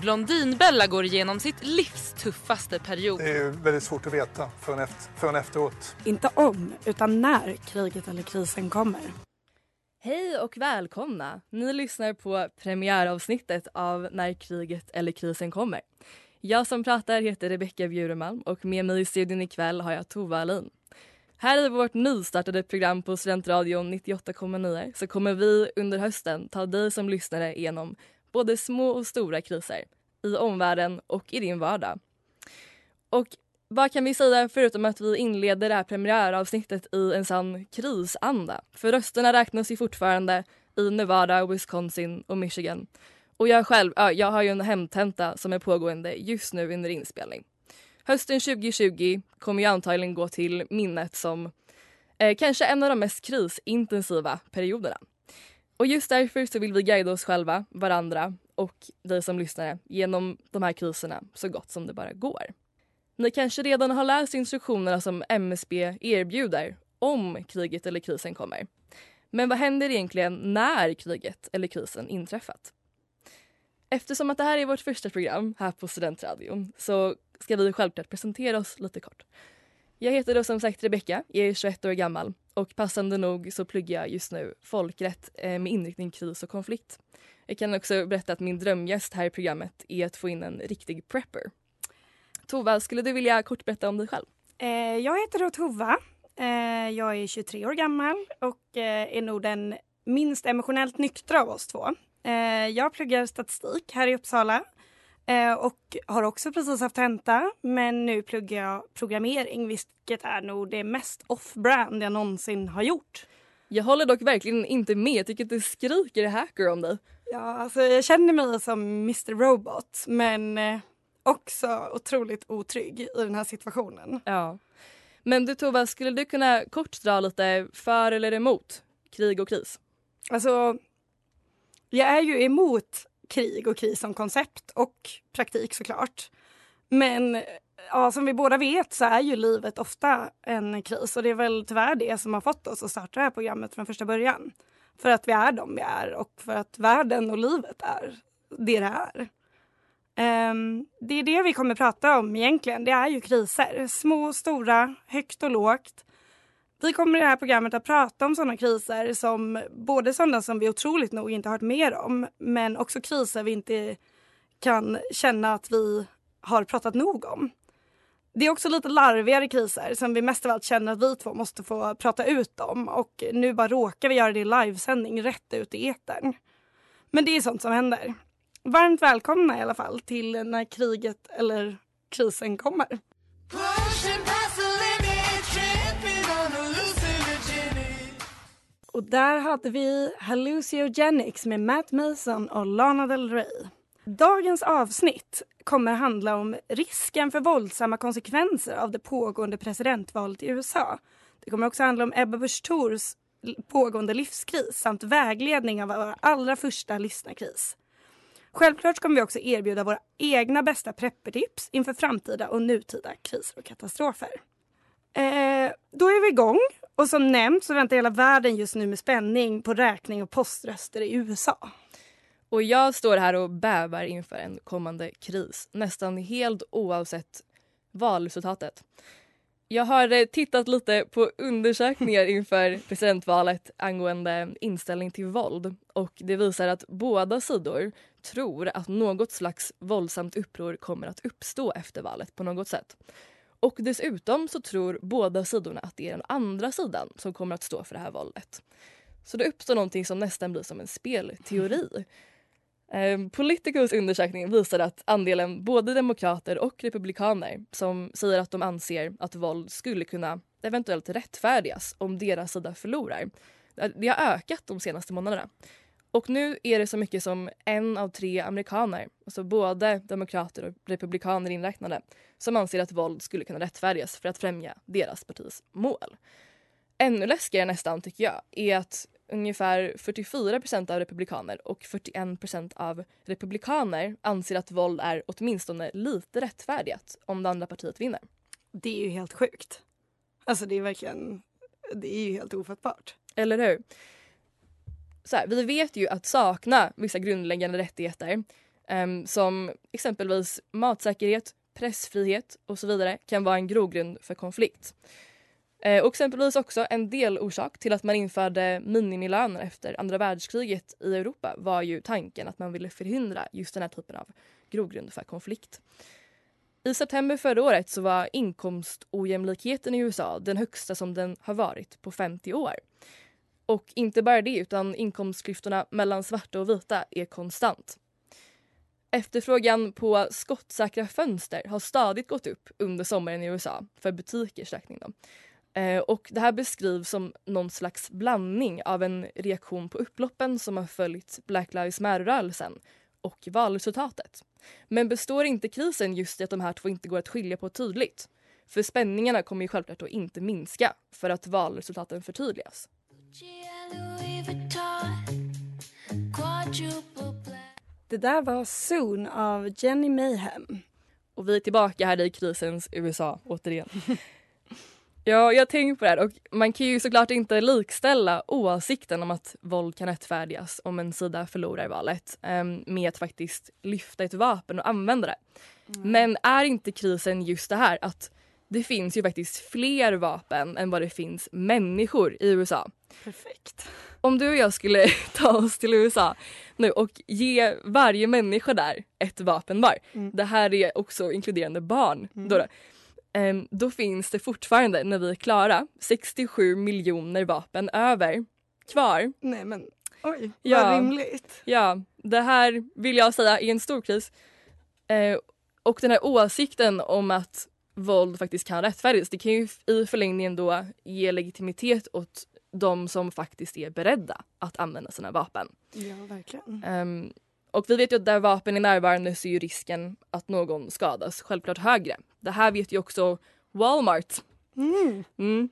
Blondinbella går igenom sitt livs tuffaste period. Det är väldigt svårt att veta förrän, efter, förrän efteråt. Inte om, utan när kriget eller krisen kommer. Hej och välkomna! Ni lyssnar på premiäravsnittet av När kriget eller krisen kommer. Jag som pratar heter Rebecka Bjuremalm och med mig i studion ikväll har jag Tova Alin. Här i vårt nystartade program på Studentradion 98,9 så kommer vi under hösten ta dig som lyssnare igenom både små och stora kriser i omvärlden och i din vardag. Och vad kan vi säga förutom att vi inleder det här premiäravsnittet i en sann krisanda? För rösterna räknas ju fortfarande i Nevada, Wisconsin och Michigan. Och jag själv, ja, jag har ju en hemtenta som är pågående just nu under inspelning. Hösten 2020 kommer ju antagligen gå till minnet som eh, kanske en av de mest krisintensiva perioderna. Och just därför så vill vi guida oss själva, varandra och dig som lyssnare genom de här kriserna så gott som det bara går. Ni kanske redan har läst instruktionerna som MSB erbjuder om kriget eller krisen kommer. Men vad händer egentligen när kriget eller krisen inträffat? Eftersom att det här är vårt första program här på Studentradion så ska vi självklart presentera oss lite kort. Jag heter då som sagt Rebecka, jag är 21 år gammal och passande nog så pluggar jag just nu folkrätt eh, med inriktning kris och konflikt. Jag kan också berätta att min drömgäst här i programmet är att få in en riktig prepper. Tova, skulle du vilja kort berätta om dig själv? Eh, jag heter då Tova. Eh, jag är 23 år gammal och eh, är nog den minst emotionellt nyktra av oss två. Eh, jag pluggar statistik här i Uppsala och har också precis haft tenta men nu pluggar jag programmering vilket är nog det mest off-brand jag någonsin har gjort. Jag håller dock verkligen inte med. Jag tycker att det skriker hacker om dig. Ja, alltså jag känner mig som Mr Robot men också otroligt otrygg i den här situationen. Ja. Men du Tova, skulle du kunna kort dra lite för eller emot krig och kris? Alltså, jag är ju emot krig och kris som koncept och praktik såklart. Men ja, som vi båda vet så är ju livet ofta en kris och det är väl tyvärr det som har fått oss att starta det här programmet från första början. För att vi är de vi är och för att världen och livet är det det är. Um, det är det vi kommer prata om egentligen. Det är ju kriser. Små och stora, högt och lågt. Vi kommer i det här programmet att prata om sådana kriser som både sådana som vi otroligt nog inte hört mer om men också kriser vi inte kan känna att vi har pratat nog om. Det är också lite larvigare kriser som vi mest av allt känner att vi två måste få prata ut om och nu bara råkar vi göra det i livesändning rätt ut i etern. Men det är sånt som händer. Varmt välkomna i alla fall till när kriget eller krisen kommer. Och där hade vi Halluciogenics med Matt Mason och Lana Del Rey. Dagens avsnitt kommer handla om risken för våldsamma konsekvenser av det pågående presidentvalet i USA. Det kommer också handla om Ebba Busch Thors pågående livskris samt vägledning av vår allra första lyssnarkris. Självklart kommer vi också erbjuda våra egna bästa preppertips inför framtida och nutida kriser och katastrofer. Eh, då är vi igång och som nämnt så väntar hela världen just nu med spänning på räkning och poströster i USA. Och jag står här och bävar inför en kommande kris, nästan helt oavsett valresultatet. Jag har eh, tittat lite på undersökningar inför presidentvalet angående inställning till våld och det visar att båda sidor tror att något slags våldsamt uppror kommer att uppstå efter valet på något sätt. Och dessutom så tror båda sidorna att det är den andra sidan som kommer att stå för det här våldet. Så det uppstår någonting som nästan blir som en spelteori. Eh, Politicals undersökning visar att andelen både demokrater och republikaner som säger att de anser att våld skulle kunna eventuellt rättfärdigas om deras sida förlorar. Det har ökat de senaste månaderna. Och nu är det så mycket som en av tre amerikaner, alltså både demokrater och republikaner inräknade, som anser att våld skulle kunna rättfärdigas för att främja deras partis mål. Ännu läskigare nästan tycker jag är att ungefär 44 procent av republikaner och 41 procent av republikaner anser att våld är åtminstone lite rättfärdigt om det andra partiet vinner. Det är ju helt sjukt. Alltså det är verkligen, det är ju helt ofattbart. Eller hur? Så här, vi vet ju att sakna vissa grundläggande rättigheter um, som exempelvis matsäkerhet, pressfrihet och så vidare kan vara en grogrund för konflikt. Uh, och exempelvis också en delorsak till att man införde minimilöner efter andra världskriget i Europa var ju tanken att man ville förhindra just den här typen av grogrund för konflikt. I september förra året så var inkomstojämlikheten i USA den högsta som den har varit på 50 år. Och inte bara det, utan inkomstklyftorna mellan svarta och vita är konstant. Efterfrågan på skottsäkra fönster har stadigt gått upp under sommaren i USA för butikers räkning. Då. Eh, och det här beskrivs som någon slags blandning av en reaktion på upploppen som har följt Black Lives Matter-rörelsen och valresultatet. Men består inte krisen just i att de här två inte går att skilja på tydligt? För spänningarna kommer ju självklart att inte minska för att valresultaten förtydligas. Det där var Soon av Jenny Mayhem. Och vi är tillbaka här i krisens USA återigen. Ja, jag tänker på det här och man kan ju såklart inte likställa åsikten om att våld kan rättfärdigas om en sida förlorar valet um, med att faktiskt lyfta ett vapen och använda det. Mm. Men är inte krisen just det här att det finns ju faktiskt fler vapen än vad det finns människor i USA. Perfekt. Om du och jag skulle ta oss till USA nu och ge varje människa där ett vapen var. Mm. Det här är också inkluderande barn. Mm. Då, Ehm, då finns det fortfarande, när vi är klara, 67 miljoner vapen över kvar. Nej men oj, ja, vad rimligt. Ja, det här vill jag säga är en stor kris. Eh, och den här åsikten om att våld faktiskt kan rättfärdigas, det kan ju i förlängningen då ge legitimitet åt de som faktiskt är beredda att använda sina vapen. Ja, verkligen. Um, och vi vet ju att där vapen är närvarande så är risken att någon skadas självklart högre. Det här vet ju också Walmart. Mm. Mm.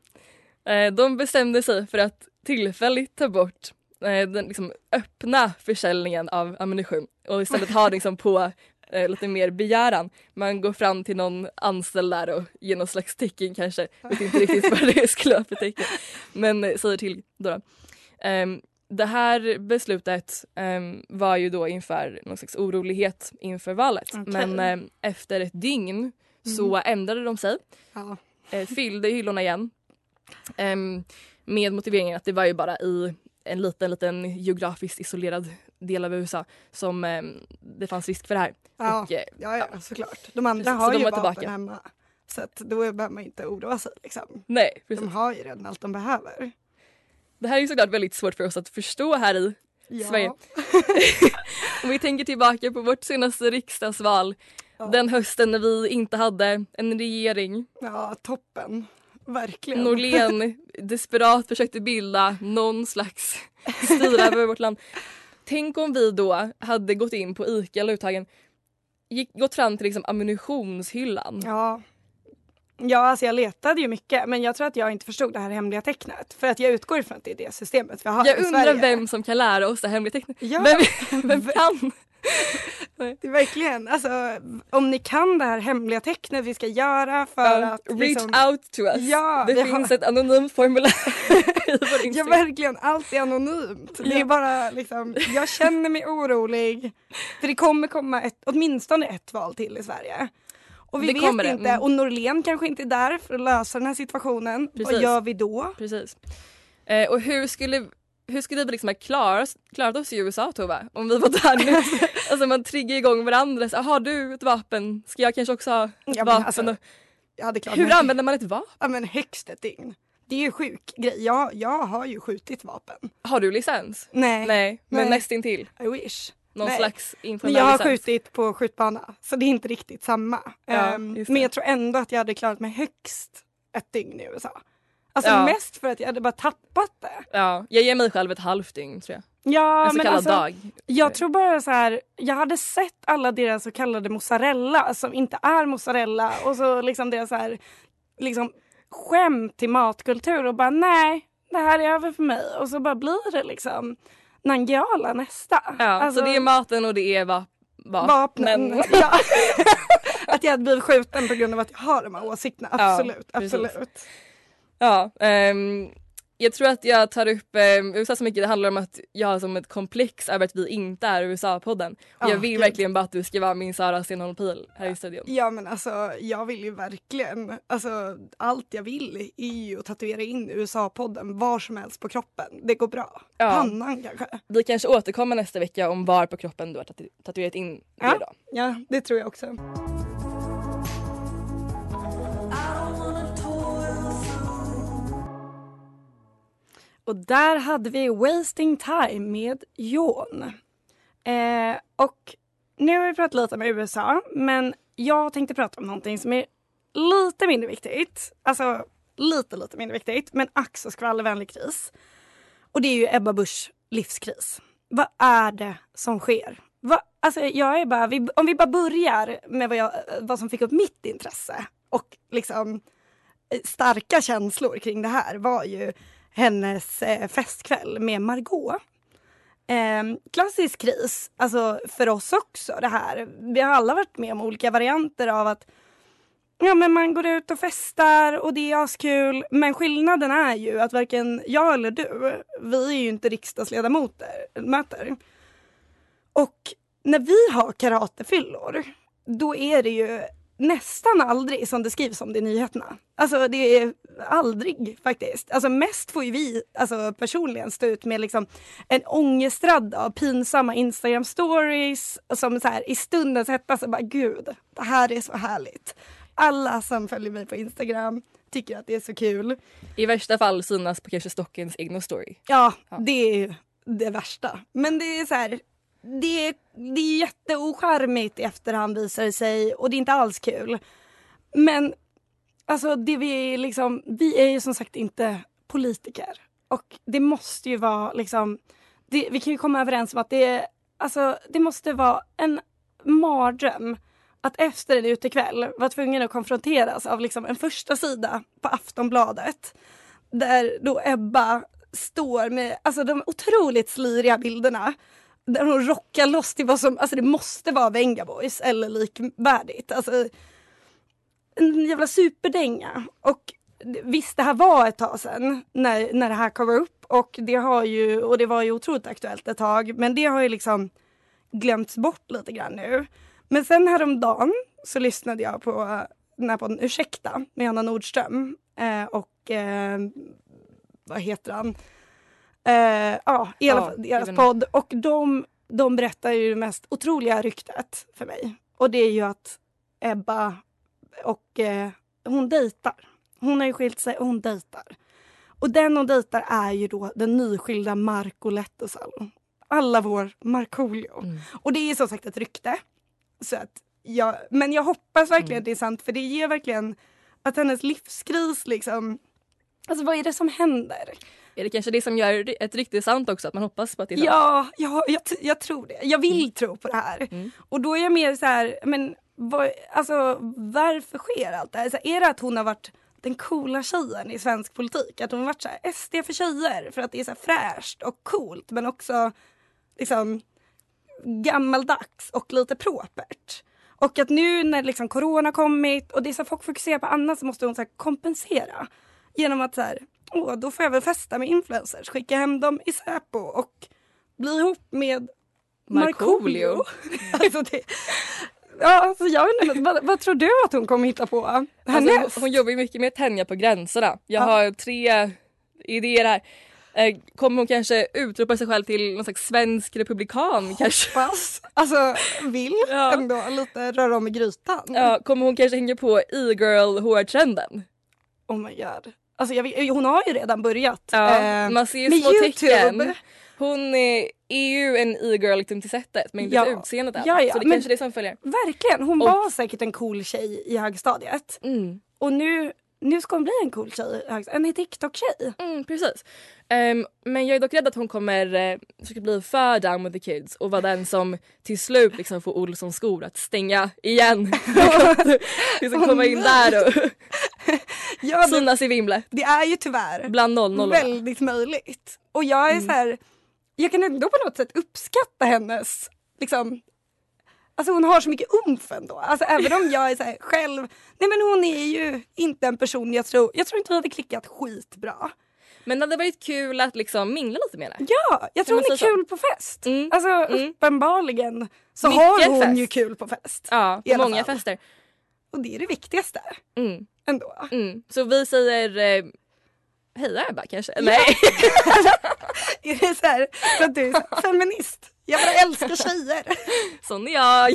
Eh, de bestämde sig för att tillfälligt ta bort eh, den liksom, öppna försäljningen av ammunition och istället ha det liksom, på eh, lite mer begäran. Man går fram till någon anställd där och ger någon slags tecken kanske. Vet inte riktigt vad det skulle vara för tecken. Men säger till då. Um, det här beslutet um, var ju då inför någon slags orolighet inför valet. Okay. Men um, efter ett dygn mm. så ändrade de sig. Ja. Uh, fyllde hyllorna igen. Um, med motiveringen att det var ju bara i en liten, liten geografiskt isolerad del av USA som det fanns risk för det här. Ja, Och, uh, ja, ja, såklart. De andra precis, har ju vapen tillbaka. hemma. Så att då behöver man inte oroa sig. Liksom. Nej, precis. De har ju redan allt de behöver. Det här är såklart väldigt svårt för oss att förstå här i ja. Sverige. Om vi tänker tillbaka på vårt senaste riksdagsval. Ja. Den hösten när vi inte hade en regering. Ja, toppen. Verkligen. Norlén desperat försökte bilda någon slags styra över vårt land. Tänk om vi då hade gått in på ICA eller Uthagen, gick, gått fram till liksom ammunitionshyllan. Ja. Ja, alltså jag letade ju mycket men jag tror att jag inte förstod det här hemliga tecknet. För att jag utgår ifrån att det är det systemet vi har Jag i undrar Sverige. vem som kan lära oss det hemliga tecknet. Ja. Vem, vem kan? Det är verkligen, alltså om ni kan det här hemliga tecknet vi ska göra för Ja, att reach liksom, out to us. Ja, det finns har- ett anonymt formulär i vår Ja Instagram. verkligen, allt är anonymt. Det är Ja. bara liksom, jag känner mig orolig. För det kommer komma ett, åtminstone ett val till i Sverige. Och vi Det vet inte, mm. och Norlén kanske inte är där för att lösa den här situationen. Vad Precis. gör vi då? Precis. Eh, och hur skulle, hur skulle vi liksom ha klarat, klarat oss i USA Tova? Om vi var där nu. alltså man triggar igång varandra. Så, Har du ett vapen? Ska jag kanske också ha ett Ja, vapen? alltså, hur mig. använder man ett vapen? Ja men högst ett dygn. Det är ju sjuk grej. Jag, jag har ju skjutit vapen. Har du licens? Nej. Nej, men Nej. nästintill. I wish. Någon Nej. slags Men informell jag har licens. skjutit på skjutbana så det är inte riktigt samma. Ja, det. men jag tror ändå att jag hade klarat mig högst ett dygn i USA. Alltså Ja. mest för att jag hade bara tappat det. Ja, jag ger mig själv ett halvt dygn tror jag. Ja, en så men kallad alltså, dag. Jag tror bara så här, jag hade sett alla deras så kallade mozzarella som inte är mozzarella och så liksom deras så här, liksom skämt till matkultur och bara nej, det här är över för mig och så bara blir det liksom Nangijala nästa. Ja, Alltså, så det är maten och det är va- va- vapnen. men- Ja. att jag hade blivit skjuten på grund av att jag har de här åsikterna. Ja, Absolut, precis. absolut. Ja, ehm, jag tror att jag tar upp um, USA så mycket. Det handlar om att jag har som ett komplex över att vi inte är USA-podden. Och Ja, jag vill verkligen bara att du ska vara min Sara Stenholm Pil här i studion. Ja men alltså jag vill ju verkligen, alltså allt jag vill är ju att tatuera in USA-podden var som helst på kroppen. Det går bra. Ja. Pannan kanske. Vi kanske återkommer nästa vecka om var på kroppen du har tatu- tatuerat in det Ja. då. Ja, det tror jag också. Och där hade vi Wasting Time med Jon. Eh, och nu har vi pratat lite om USA, men jag tänkte prata om någonting som är lite mindre viktigt. Alltså lite, lite mindre viktigt, men ack så skvallervänlig kris. Och det är ju Ebba Buschs livskris. Vad är det som sker? Va, alltså jag är bara, vi, om vi bara börjar med vad, jag, vad som fick upp mitt intresse och liksom eh, starka känslor kring det här var ju hennes eh, festkväll med Margot. Eh, klassisk kris, alltså för oss också det här. Vi har alla varit med om olika varianter av att Ja men man går ut och festar och det är askul. Men skillnaden är ju att varken jag eller du, vi är ju inte riksdagsledamöter. Och när vi har karatefyllor, då är det ju nästan aldrig som det skrivs om det i nyheterna. Alltså det är aldrig faktiskt. Alltså mest får ju vi alltså, personligen stå ut med liksom en ångestrad av pinsamma Instagram stories som så här i stundens hetta så bara gud, det här är så härligt. Alla som följer mig på Instagram tycker att det är så kul. I värsta fall synas på kanske Stockens egna story. Ja, det är ju det värsta. Men det är så här, det är, det är jätteocharmigt i efterhand visar det sig och det är inte alls kul. Men alltså det vi liksom, vi är ju som sagt inte politiker. Och det måste ju vara liksom, det, vi kan ju komma överens om att det, alltså, det måste vara en mardröm att efter en utekväll vara tvungen att konfronteras av liksom en första sida på Aftonbladet där då Ebba står med alltså, de otroligt sliriga bilderna där hon rockar loss till vad som, alltså det måste vara Venga Boys eller likvärdigt. Alltså, en jävla superdänga. Och visst, det här var ett tag sedan när, när det här kom upp och det har ju, och det var ju otroligt aktuellt ett tag, men det har ju liksom glömts bort lite grann nu. Men sen häromdagen så lyssnade jag på den här podden Ursäkta med Anna Nordström eh, och eh, vad heter han? Eh, ja, i alla Ja, fall deras podd. Och de, de berättar ju det mest otroliga ryktet för mig. Och det är ju att Ebba och eh, hon dejtar. Hon har ju skilt sig och hon dejtar. Och den hon dejtar är ju då den nyskilda Marco Lehtosalo. Alla vår Markoolio. Mm. Och det är som sagt ett rykte. Så att jag, men jag hoppas verkligen att det är sant för det ger verkligen att hennes livskris liksom Alltså vad är det som händer? Är det kanske det som gör ett rykte sant också? Att man hoppas på att det är sant? Ja, ja jag, jag tror det. Jag vill tro på det här. Och då är jag mer så här, men vad, alltså, varför sker allt det här? Så är det att hon har varit den coola tjejen i svensk politik? Att hon har varit så här, SD för tjejer för att det är så här fräscht och coolt men också liksom gammaldags och lite propert. Och att nu när liksom corona kommit och det är så folk fokuserar på annat så måste hon så kompensera. Genom att så här, åh då får jag väl festa med influencers, skicka hem dem i Säpo och bli ihop med Markoolio. Alltså det, ja, alltså jag vet inte, vad, vad tror du att hon kommer hitta på härnäst? Alltså, hon, hon jobbar ju mycket med tänja på gränserna. Jag Ja. har tre idéer här. Eh, Kommer hon kanske utropa sig själv till någon slags svensk republikan kanske? Hoppas. Alltså vill Ja. ändå lite röra om i grytan. Ja, kommer hon kanske hänga på e-girl HR-trenden? Oh my god. Alltså jag, vet- hon har ju redan börjat. Ja, eh, man ser ju små tecken. YouTube. Hon är, är ju en e-girl liksom till sättet men inte Ja. utseendet än. Ja, ja, Så det men- kanske är det som följer. Verkligen, hon Och- var säkert en cool tjej i högstadiet. Mm. Och nu, nu ska hon bli en cool tjej. En TikTok-tjej. Mm, precis. Ehm, men jag är dock rädd att hon kommer uh, försöka bli för down with the kids och vara den som till slut liksom får Olssons skor att stänga igen. liksom komma in där och Ja, det, synas i vimlet. det är ju tyvärr Bland 00 väldigt möjligt. Och jag är Mm. så här, jag kan ändå på något sätt uppskatta hennes, liksom, alltså hon har så mycket umf ändå. Alltså även om jag är så själv, nej men hon är ju inte en person jag tror, jag tror inte vi hade klickat skitbra. Men det hade varit kul att liksom mingla lite med henne. Ja, jag tror hon är så? kul på fest. Mm. Alltså Mm. uppenbarligen så Mycket har hon fest. ju kul på fest. Ja, på många fall. fester. Och det är det viktigaste Mm. Ändå. Mm. Så vi säger eh, heja Ebba kanske? Nej. Är det så här för att du är här, feminist? Jag bara älskar tjejer. Sån är jag.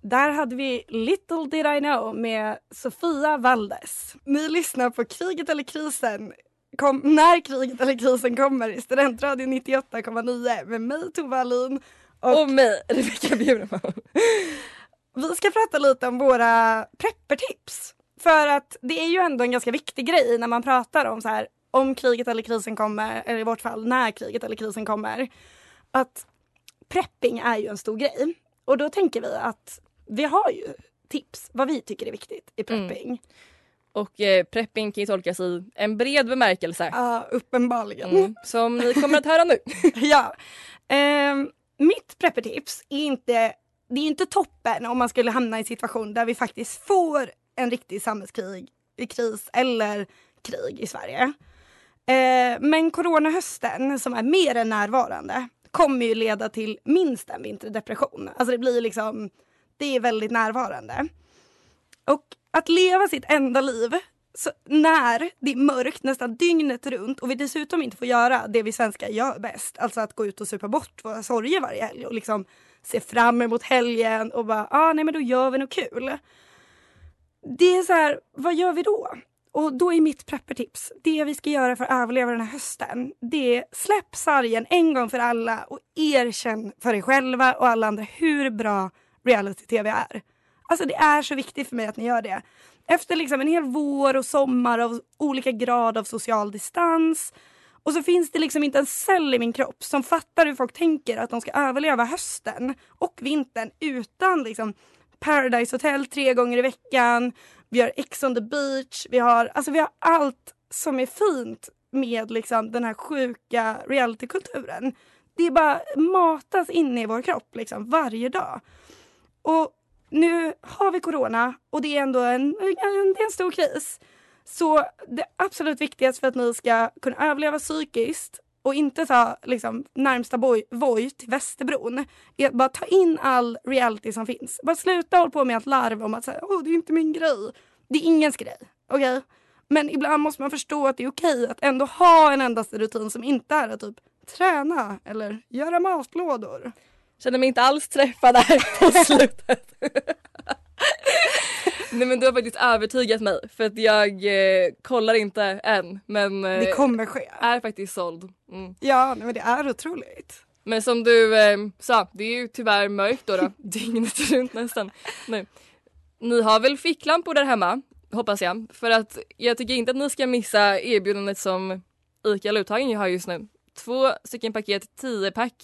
Där hade vi Little Did I Know med Sofia Valdes. Ni lyssnar på Kriget eller krisen. Kom, när kriget eller krisen kommer i Studentradion 98,9 med mig Tove Alin. Och Och mig, Rebecka Bjurman. vi ska prata lite om våra preppertips. För att det är ju ändå en ganska viktig grej när man pratar om så här om kriget eller krisen kommer, eller i vårt fall när kriget eller krisen kommer. Att prepping är ju en stor grej. Och då tänker vi att vi har ju tips vad vi tycker är viktigt i prepping. Och eh, prepping kan ju tolkas i en bred bemärkelse. Ja, uppenbarligen. Mm, som ni kommer att höra nu. ja. Ehm, mitt preppertips är inte, det är inte toppen om man skulle hamna i en situation där vi faktiskt får en riktig samhällskrig, i kris eller krig i Sverige. Eh, men coronahösten som är mer än närvarande kommer ju leda till minst en vinterdepression. Alltså det blir liksom, det är väldigt närvarande. Och att leva sitt enda liv så när det är mörkt nästan dygnet runt och vi dessutom inte får göra det vi svenskar gör bäst, alltså att gå ut och supa bort våra sorger varje helg och liksom se fram emot helgen och bara, ah, nej men då gör vi något kul. Det är så här, vad gör vi då? Och då är mitt preppertips, det vi ska göra för att överleva den här hösten, det är släpp sargen en gång för alla och erkänn för er själva och alla andra hur bra reality-tv är. Alltså det är så viktigt för mig att ni gör det. Efter liksom en hel vår och sommar av olika grad av social distans och så finns det liksom inte en cell i min kropp som fattar hur folk tänker att de ska överleva hösten och vintern utan liksom Paradise Hotel tre gånger i veckan. Vi har Ex on the beach. Vi har, alltså vi har allt som är fint med liksom den här sjuka realitykulturen. Det bara matas in i vår kropp liksom varje dag. Och nu har vi corona och det är ändå en, en, det är en stor kris. Så det absolut viktigaste för att ni ska kunna överleva psykiskt och inte ta liksom, närmsta Voi till Västerbron är att bara ta in all reality som finns. Bara sluta hålla på med att larv om att säga, oh, det är inte min grej. Det är ingens grej. Okej? Men ibland måste man förstå att det är okej att ändå ha en endaste rutin som inte är att typ träna eller göra matlådor. Känner mig inte alls träffad där på slutet. Nej men du har faktiskt övertygat mig för att jag eh, kollar inte än men eh, Det kommer ske. är faktiskt såld. Mm. Ja, nej, men det är otroligt. Men som du eh, sa, det är ju tyvärr mörkt då, då dygnet runt nästan. Nej. Ni har väl ficklampor där hemma, hoppas jag. För att jag tycker inte att ni ska missa erbjudandet som ICA Luthagen har just nu. två stycken paket 10-pack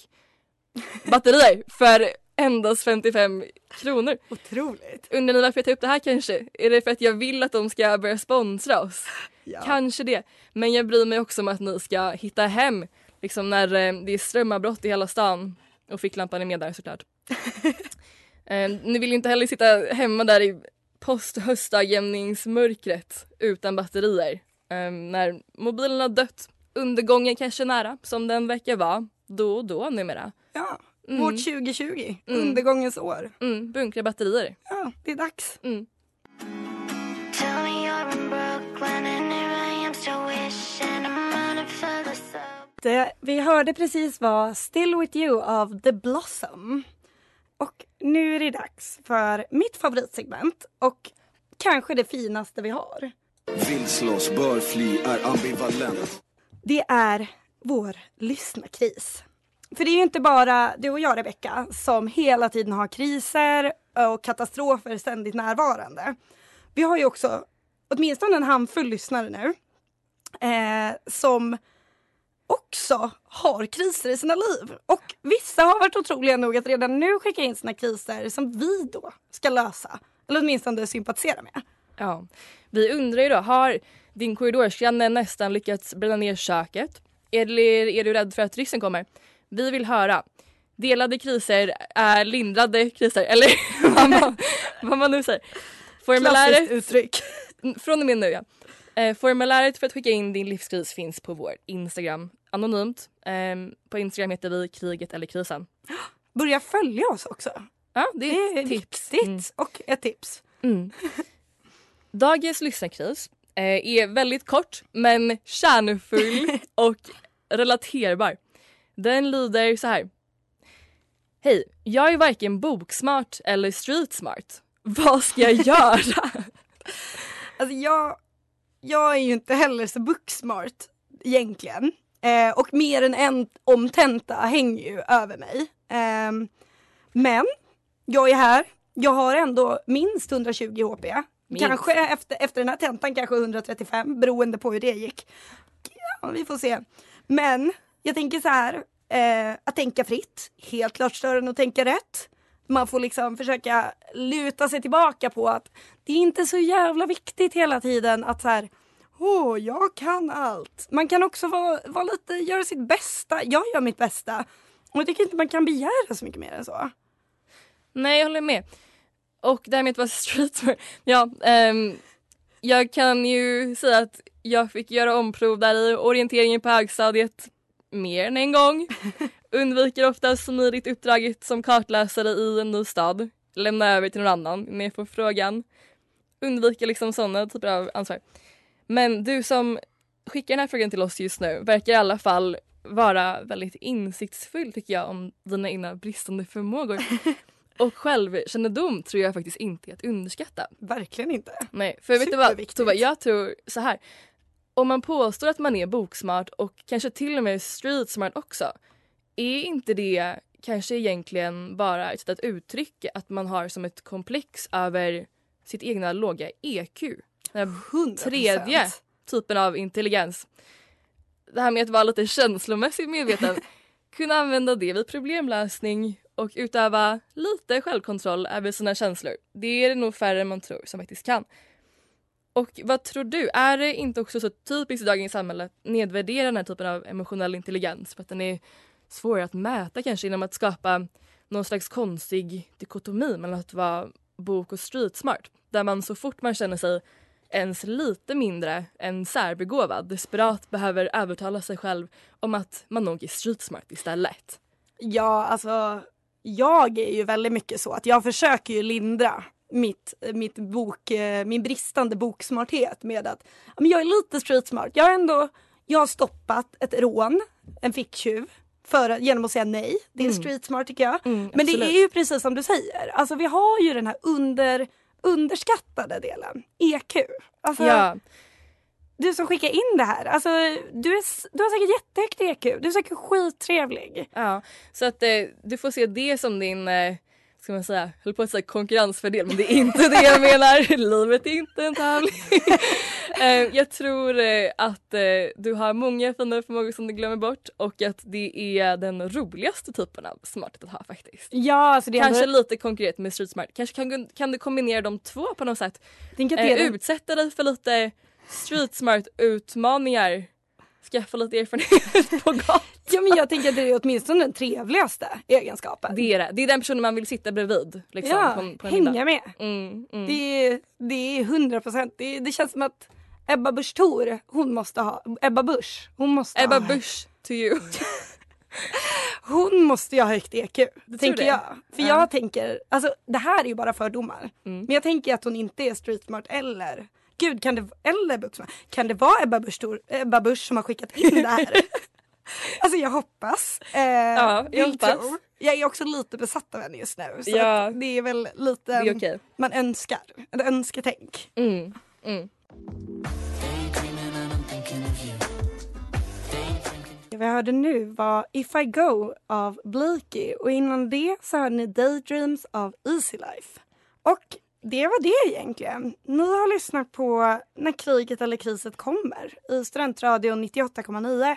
batterier för endast 55 kronor. Otroligt. Undrar ni varför jag tar upp det här kanske? Är det för att jag vill att de ska börja sponsra oss? Ja. Kanske det. Men jag bryr mig också om att ni ska hitta hem liksom när eh, det är strömavbrott i hela stan. Och ficklampan är med där såklart. eh, ni vill ju inte heller sitta hemma där i post-höstdagjämningsmörkret utan batterier. Eh, när mobilen har dött. Undergången kanske är nära, som den verkar vara då och då numera. Ja, Mm. vårt 2020. Mm. Undergångens år. Mm, bunkra batterier. Ja, det är dags. Mm. Det vi hörde precis var Still With You av The Blossom. Och nu är det dags för mitt favoritsegment och kanske det finaste vi har. Vill slåss, bör fly, är ambivalent. Det är vår lyssnarkris. För det är ju inte bara du och jag Rebecka som hela tiden har kriser och katastrofer ständigt närvarande. Vi har ju också åtminstone en handfull lyssnare nu eh, som också har kriser i sina liv. Och vissa har varit otroliga nog att redan nu skicka in sina kriser som vi då ska lösa. Eller åtminstone sympatisera med. Ja. Vi undrar ju då, har din korridorsgranne nästan lyckats bränna ner köket? Eller är du rädd för att ryssen kommer? Vi vill höra. Delade kriser är lindrade kriser, eller vad man, vad man nu säger. Klassiskt uttryck. Från och med nu ja. Eh, formuläret för att skicka in din livskris finns på vår Instagram anonymt. Eh, på Instagram heter vi kriget eller krisen. Börja följa oss också. Ja, det är Det är tips. Mm. och ett tips. Mm. Dagens lyssnarkris eh, är väldigt kort men kärnfull och relaterbar. Den lyder så här. Hej, jag är varken boksmart eller streetsmart. Vad ska jag göra? Alltså jag, jag är ju inte heller så booksmart egentligen. Eh, och mer än en omtenta hänger ju över mig. Ehm, men jag är här. Jag har ändå minst 120 HP. Minst. Kanske efter, efter den här tentan kanske 135 beroende på hur det gick. Ja, vi får se. Men jag tänker så här. Eh, att tänka fritt, helt klart större än att tänka rätt. Man får liksom försöka luta sig tillbaka på att det är inte så jävla viktigt hela tiden att så här, åh, jag kan allt. Man kan också vara, vara lite, göra sitt bästa. Jag gör mitt bästa. Och jag tycker inte man kan begära så mycket mer än så. Nej, jag håller med. Och det här med att vara streetsmart. Ja, um, jag kan ju säga att jag fick göra omprov där i orienteringen på högstadiet mer än en gång. Undviker ofta smidigt uppdraget som kartläsare i en ny stad. Lämna över till någon annan jag får frågan. Undviker liksom sådana typer av ansvar. Men du som skickar den här frågan till oss just nu verkar i alla fall vara väldigt insiktsfull tycker jag om dina egna bristande förmågor. Och självkännedom tror jag faktiskt inte är att underskatta. Verkligen inte. Nej, för vet du vad. Tova, jag tror så här. Om man påstår att man är boksmart och kanske till och med streetsmart också. Är inte det kanske egentligen bara ett sätt att uttrycka att man har som ett komplex över sitt egna låga EQ? Den här 100%. tredje typen av intelligens. Det här med att vara lite känslomässigt medveten. Kunna använda det vid problemlösning och utöva lite självkontroll över sina känslor. Det är det nog färre än man tror som faktiskt kan. Och vad tror du, är det inte också så typiskt i dagens samhälle att nedvärdera den här typen av emotionell intelligens för att den är svårare att mäta kanske genom att skapa någon slags konstig dikotomi mellan att vara bok och streetsmart där man så fort man känner sig ens lite mindre än särbegåvad desperat behöver övertala sig själv om att man nog är streetsmart istället. Ja, alltså jag är ju väldigt mycket så att jag försöker ju lindra mitt, mitt bok, eh, min bristande boksmarthet med att men jag är lite street smart. Jag har ändå jag har stoppat ett rån, en ficktjuv, för, genom att säga nej. Det är Mm. street smart tycker jag. Mm, Men det absolut. är ju precis som du säger. Alltså vi har ju den här under, underskattade delen, EQ. Alltså, Ja, Du som skickar in det här, alltså, du, är, du har säkert jättehögt EQ. Du är säkert skittrevlig. ja. Så att eh, du får se det som din eh, ska man säga, höll på att säga konkurrensfördel men det är inte det jag menar. Livet är inte en tävling. Eh, jag tror eh, att eh, du har många fina förmågor som du glömmer bort och att det är den roligaste typen av smarthet att ha faktiskt. Ja, alltså det Kanske ändå- lite konkret med street smart. Kanske kan, kan du kombinera de två på något sätt? Eh, utsätta dig för lite street smart utmaningar. Skaffa lite erfarenhet på gatan. Ja men jag tänker att det är åtminstone den trevligaste egenskapen. Det är det. Det är den personen man vill sitta bredvid. Liksom, ja, på, på hänga middag. med. Mm, mm. Det är, det är 100 procent. Det, det känns som att Ebba Busch Thor, hon måste ha, Ebba Busch, hon måste Ebba ha, Busch to you. hon måste ju ha högt EQ. Det tänker jag. För Ja. jag tänker, alltså det här är ju bara fördomar. Mm. Men jag tänker att hon inte är street smart eller, gud kan det, eller Buxman, kan det vara Ebba Busch, Ebba Busch som har skickat in det här? alltså jag hoppas. Eh, Ja, jag hoppas. tro. Jag är också lite besatt av henne just nu. Så Ja. det är väl lite, är okej. man önskar, ett önsketänk. Mm, mm. Vi hörde nu var If I Go av Blakey och innan det så hörde ni Daydreams av Easy Life. Och det var det egentligen. Ni har lyssnat på När kriget eller kriset kommer i Studentradion 98,9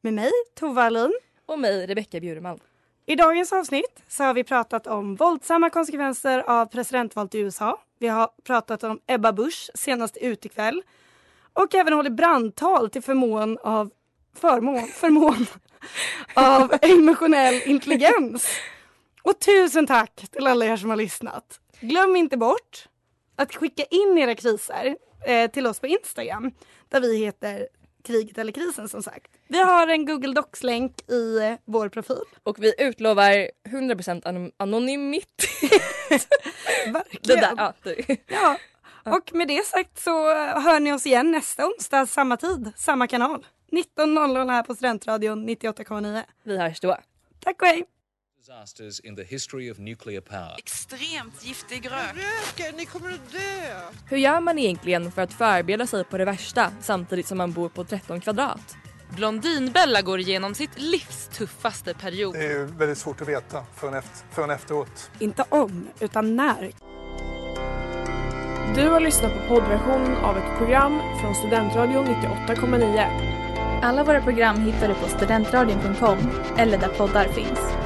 med mig, Tova Alin. Och mig, Rebecka Bjurman. I dagens avsnitt så har vi pratat om våldsamma konsekvenser av presidentvalet i USA. Vi har pratat om Ebba Busch senast ut ikväll och även hållit brandtal till förmån av förmån, förmån av emotionell intelligens. Och tusen tack till alla er som har lyssnat. Glöm inte bort att skicka in era kriser eh, till oss på Instagram där vi heter kriget eller krisen som sagt. Vi har en Google Docs-länk i eh, vår profil. Och vi utlovar 100% anon- anonymitet. Verkligen. Där, ja. Ja. Och med det sagt så hör ni oss igen nästa onsdag, samma tid, samma kanal. 19.00 här på Studentradion 98,9. Vi hörs då. Tack och hej! Disasters in the history of nuclear power. Extremt giftig rök. Röker, ni kommer att dö. Hur gör man egentligen för att förbereda sig på det värsta samtidigt som man bor på 13 kvadrat? Blondinbella går igenom sitt livs tuffaste period. Det är ju väldigt svårt att veta förrän, efter, förrän efteråt. Inte om, utan när. Du har lyssnat på poddversionen av ett program från Studentradion 98,9. Alla våra program hittar du på studentradion.com eller där poddar finns.